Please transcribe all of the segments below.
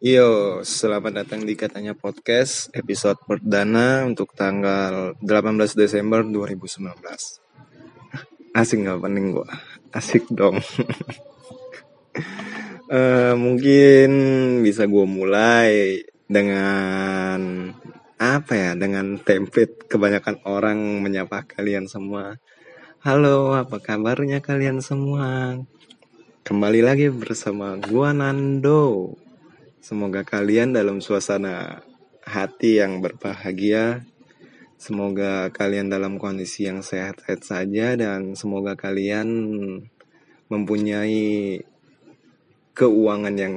Yo, selamat datang di Katanya Podcast episode perdana untuk tanggal 18 Desember 2019. Asik gak pening gua? Asik dong. uh, mungkin bisa gue mulai dengan apa ya? Dengan template kebanyakan orang menyapa kalian semua. Halo, apa kabarnya kalian semua? Kembali lagi bersama gua Nando Semoga kalian dalam suasana hati yang berbahagia. Semoga kalian dalam kondisi yang sehat-sehat saja dan semoga kalian mempunyai keuangan yang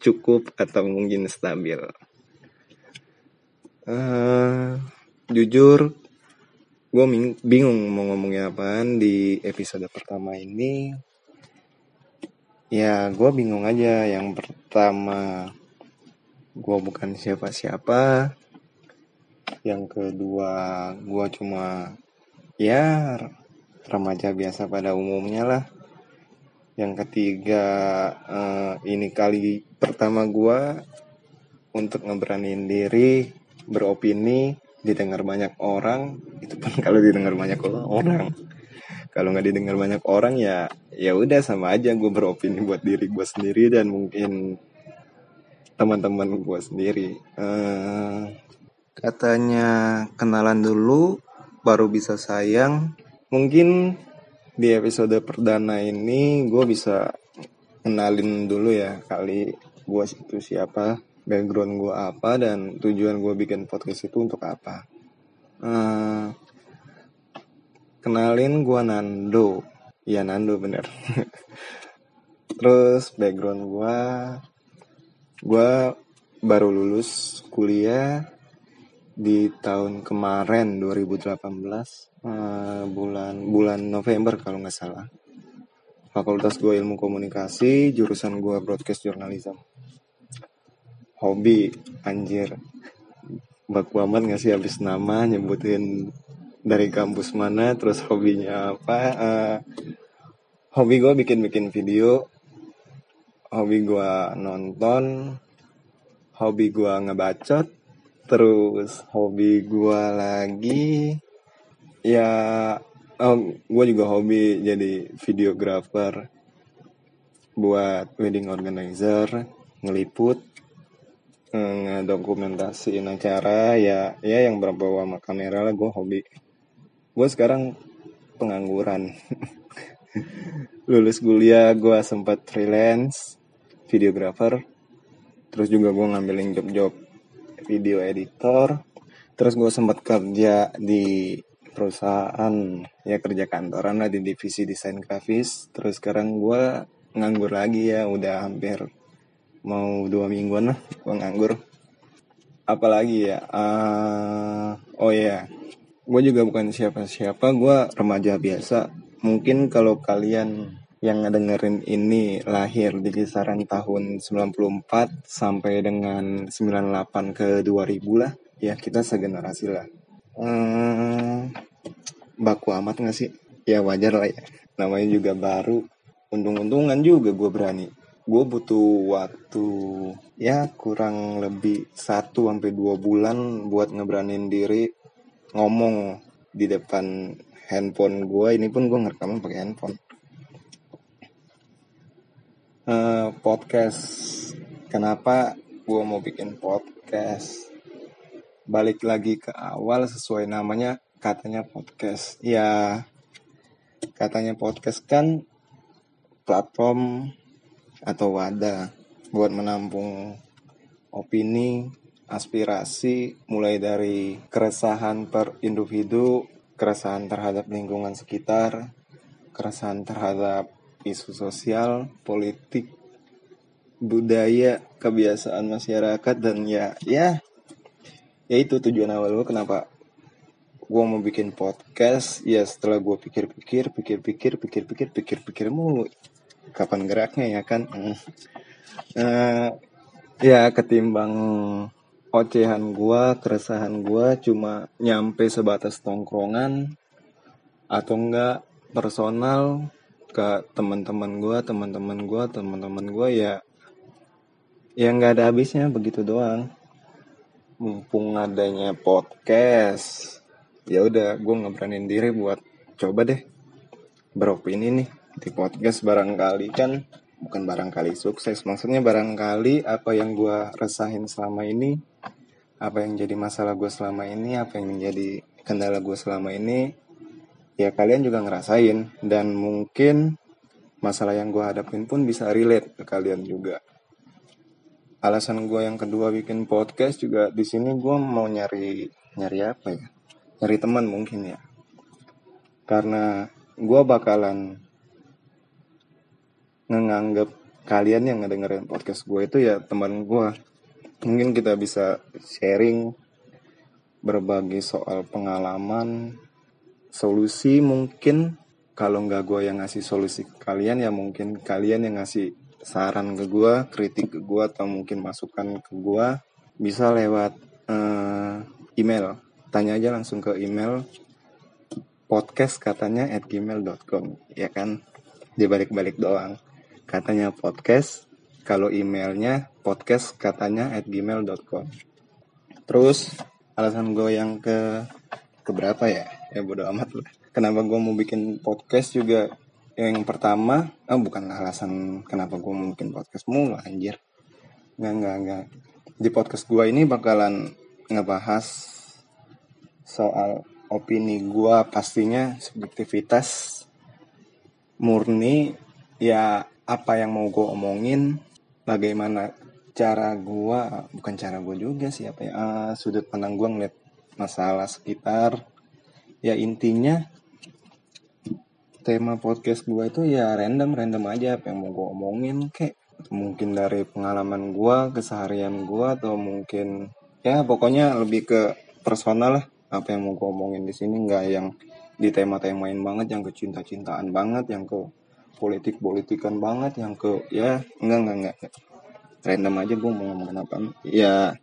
cukup atau mungkin stabil. Uh, jujur, gue bingung mau ngomongnya apaan di episode pertama ini. Ya, gue bingung aja. Yang pertama, gue bukan siapa-siapa. Yang kedua gue cuma ya remaja biasa pada umumnya lah. Yang ketiga uh, ini kali pertama gue untuk ngeberanin diri beropini didengar banyak orang. Itu pun kalau didengar banyak orang. Kalau nggak didengar banyak orang ya ya udah sama aja gue beropini buat diri gue sendiri dan mungkin teman-teman gue sendiri. Uh, katanya kenalan dulu baru bisa sayang. mungkin di episode perdana ini gue bisa kenalin dulu ya kali gue itu siapa background gue apa dan tujuan gue bikin podcast itu untuk apa. Uh, kenalin gue Nando. Ya Nando bener. Terus background gue gue baru lulus kuliah di tahun kemarin 2018 uh, eh, bulan bulan November kalau nggak salah. Fakultas gue ilmu komunikasi jurusan gue broadcast journalism. Hobi anjir. Baku amat nggak sih habis nama nyebutin dari kampus mana terus hobinya apa uh, hobi gue bikin bikin video hobi gue nonton hobi gue ngebacot terus hobi gue lagi ya oh, gue juga hobi jadi videographer buat wedding organizer ngeliput ngedokumentasiin acara ya ya yang berbawa sama kamera lah gue hobi. Gue sekarang pengangguran. Lulus kuliah gue sempat freelance videographer terus juga gue ngambilin job-job video editor terus gue sempat kerja di perusahaan ya kerja kantoran lah di divisi desain grafis terus sekarang gue nganggur lagi ya udah hampir mau dua mingguan lah gue nganggur apalagi ya uh, oh ya yeah. gue juga bukan siapa-siapa gue remaja biasa mungkin kalau kalian yang ngedengerin ini lahir di kisaran tahun 94 sampai dengan 98 ke 2000 lah. Ya kita segenerasi lah. Hmm, baku amat gak sih? Ya wajar lah ya. Namanya juga baru. Untung-untungan juga gue berani. Gue butuh waktu ya kurang lebih 1 sampai dua bulan buat ngeberanin diri ngomong di depan handphone gue ini pun gue ngerekamnya pakai handphone uh, podcast. Kenapa gue mau bikin podcast? Balik lagi ke awal sesuai namanya katanya podcast. Ya katanya podcast kan platform atau wadah buat menampung opini aspirasi mulai dari keresahan per individu keresahan terhadap lingkungan sekitar keresahan terhadap isu sosial, politik, budaya, kebiasaan masyarakat dan ya ya ya itu tujuan awal gue kenapa gue mau bikin podcast. Ya setelah gue pikir-pikir pikir-pikir pikir-pikir pikir-pikir mulu. Kapan geraknya ya kan? Uh, ya ketimbang ocehan gue keresahan gue cuma nyampe sebatas tongkrongan atau enggak personal ke teman-teman gue teman-teman gue teman-teman gue ya ya nggak ada habisnya begitu doang. Mumpung adanya podcast ya udah gue ngeberanin diri buat coba deh beropini nih di podcast barangkali kan? Bukan barangkali sukses maksudnya barangkali apa yang gue resahin selama ini apa yang jadi masalah gue selama ini apa yang menjadi kendala gue selama ini ya kalian juga ngerasain dan mungkin masalah yang gue hadapin pun bisa relate ke kalian juga. Alasan gue yang kedua bikin podcast juga di sini gue mau nyari nyari apa ya? Nyari teman mungkin ya. Karena gue bakalan nganggap kalian yang ngedengerin podcast gue itu ya teman gue mungkin kita bisa sharing berbagi soal pengalaman solusi mungkin kalau nggak gue yang ngasih solusi ke kalian ya mungkin kalian yang ngasih saran ke gue kritik ke gue atau mungkin masukan ke gue bisa lewat uh, email. Tanya aja langsung ke email podcast katanya at gmail.com ya kan? Dibalik-balik doang. Katanya podcast kalau emailnya podcast katanya at gmail.com terus alasan gue yang ke keberapa ya? Ya bodo amat lah. Kenapa gue mau bikin podcast juga? Yang pertama oh bukan alasan kenapa gue mau bikin podcast mulu anjir. Nggak nggak nggak. Di podcast gue ini bakalan ngebahas soal opini gue pastinya subjektivitas murni ya apa yang mau gue omongin bagaimana cara gue bukan cara gue juga sih apa ya uh, sudut pandang gue ngeliat masalah sekitar. Ya intinya tema podcast gue itu ya random random aja apa yang mau gue omongin kayak mungkin dari pengalaman gue keseharian gue atau mungkin ya pokoknya lebih ke personal lah. Apa yang mau gue omongin di sini nggak yang di tema-temain banget yang ke cinta-cintaan banget yang ke politik-politikan banget yang ke ya enggak enggak enggak random aja gue mau ngomong apa ya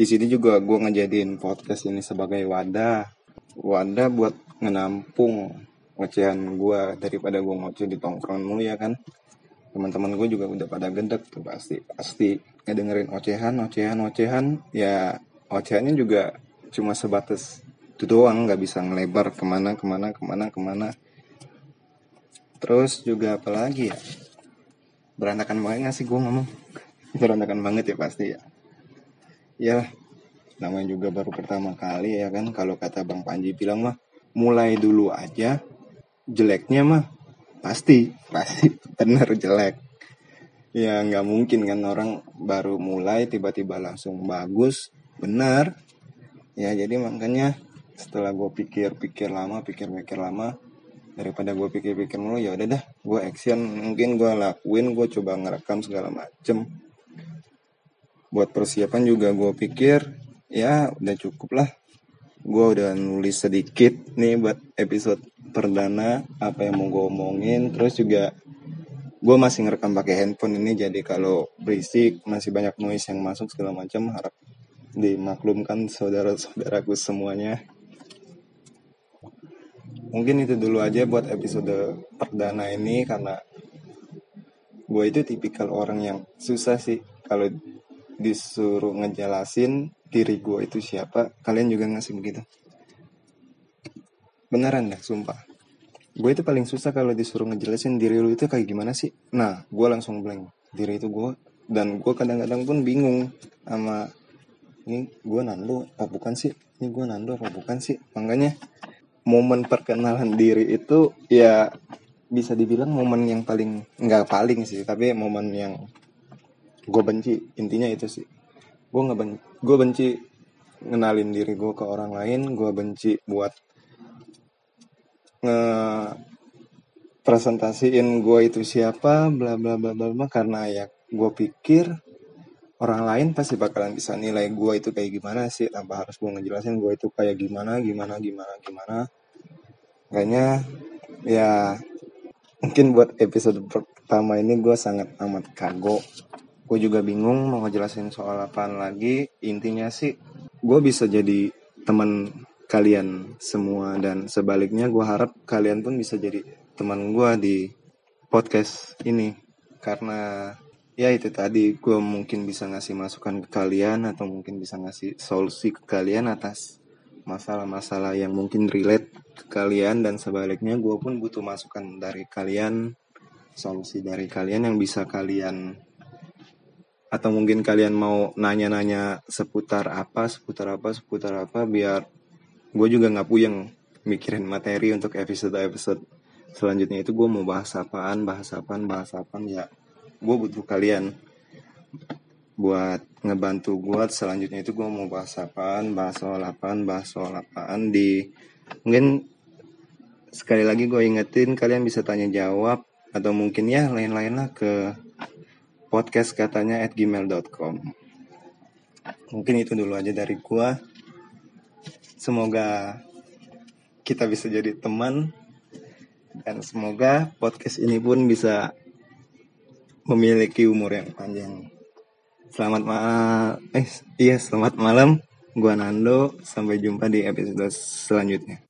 di sini juga gue ngejadiin podcast ini sebagai wadah. Wadah buat ngenampung ocehan gue daripada gue ngoceh di tongkrongan mulu ya kan? Teman-teman gue juga udah pada gendek tuh pasti pasti ngedengerin ocehan ocehan ocehan. Ya ocehannya juga cuma sebatas itu doang nggak bisa ngelebar ke mana ke mana ke mana ke mana. Terus juga apalagi ya? Berantakan banget gak sih gue ngomong? Berantakan banget ya pasti ya ya namanya juga baru pertama kali ya kan kalau kata bang Panji bilang mah mulai dulu aja jeleknya mah pasti pasti bener jelek. Ya nggak mungkin kan orang baru mulai tiba-tiba langsung bagus benar ya jadi makanya setelah gue pikir-pikir lama pikir-pikir lama daripada gue pikir-pikir mulu ya udah dah gue action mungkin gue lakuin gue coba ngerekam segala macem buat persiapan juga gue pikir ya udah cukup lah gue udah nulis sedikit nih buat episode perdana apa yang mau gue omongin terus juga gue masih ngerekam pakai handphone ini jadi kalau berisik masih banyak noise yang masuk segala macam harap dimaklumkan saudara-saudaraku semuanya. Mungkin itu dulu aja buat episode perdana ini karena gue itu tipikal orang yang susah sih kalau disuruh ngejelasin diri gue itu siapa, kalian juga ngasih begitu. Beneran dah, sumpah. Gue itu paling susah kalau disuruh ngejelasin diri lu itu kayak gimana sih. Nah, gue langsung blank. Diri itu gue dan gue kadang-kadang pun bingung sama ini gue Nando apa bukan sih ini gue Nando apa bukan sih makanya momen perkenalan diri itu ya bisa dibilang momen yang paling nggak paling sih tapi momen yang gue benci intinya itu sih. Gue nggak ben gue benci ngenalin diri gue ke orang lain gue benci buat nge presentasiin gue itu siapa bla bla bla bla bla karena ya gue pikir orang lain pasti bakalan bisa nilai gue itu kayak gimana sih tanpa harus gue ngejelasin gue itu kayak gimana gimana gimana gimana. Kayaknya ya mungkin buat episode pertama ini gue sangat amat kago gue juga bingung mau ngejelasin soal apaan lagi. Intinya sih gue bisa jadi teman kalian semua dan sebaliknya gue harap kalian pun bisa jadi teman gue di podcast ini. Karena ya itu tadi gue mungkin bisa ngasih masukan ke kalian atau mungkin bisa ngasih solusi ke kalian atas masalah-masalah yang mungkin relate ke kalian dan sebaliknya gue pun butuh masukan dari kalian solusi dari kalian yang bisa kalian atau mungkin kalian mau nanya-nanya seputar apa seputar apa seputar apa biar gue juga nggak puyeng mikirin materi untuk episode-episode selanjutnya. Itu gue mau bahas apaan bahas apaan bahas apaan ya gue butuh kalian buat ngebantu gue selanjutnya itu gue mau bahas apaan bahas soal apaan bahas soal apaan di mungkin sekali lagi gue ingetin kalian bisa tanya jawab atau mungkin ya lain-lain lah ke podcast katanya at gmail.com mungkin itu dulu aja dari gua. Semoga kita bisa jadi teman. Dan semoga podcast ini pun bisa memiliki umur yang panjang. Selamat malam eh iya selamat malam. Gua Nando. Sampai jumpa di episode selanjutnya.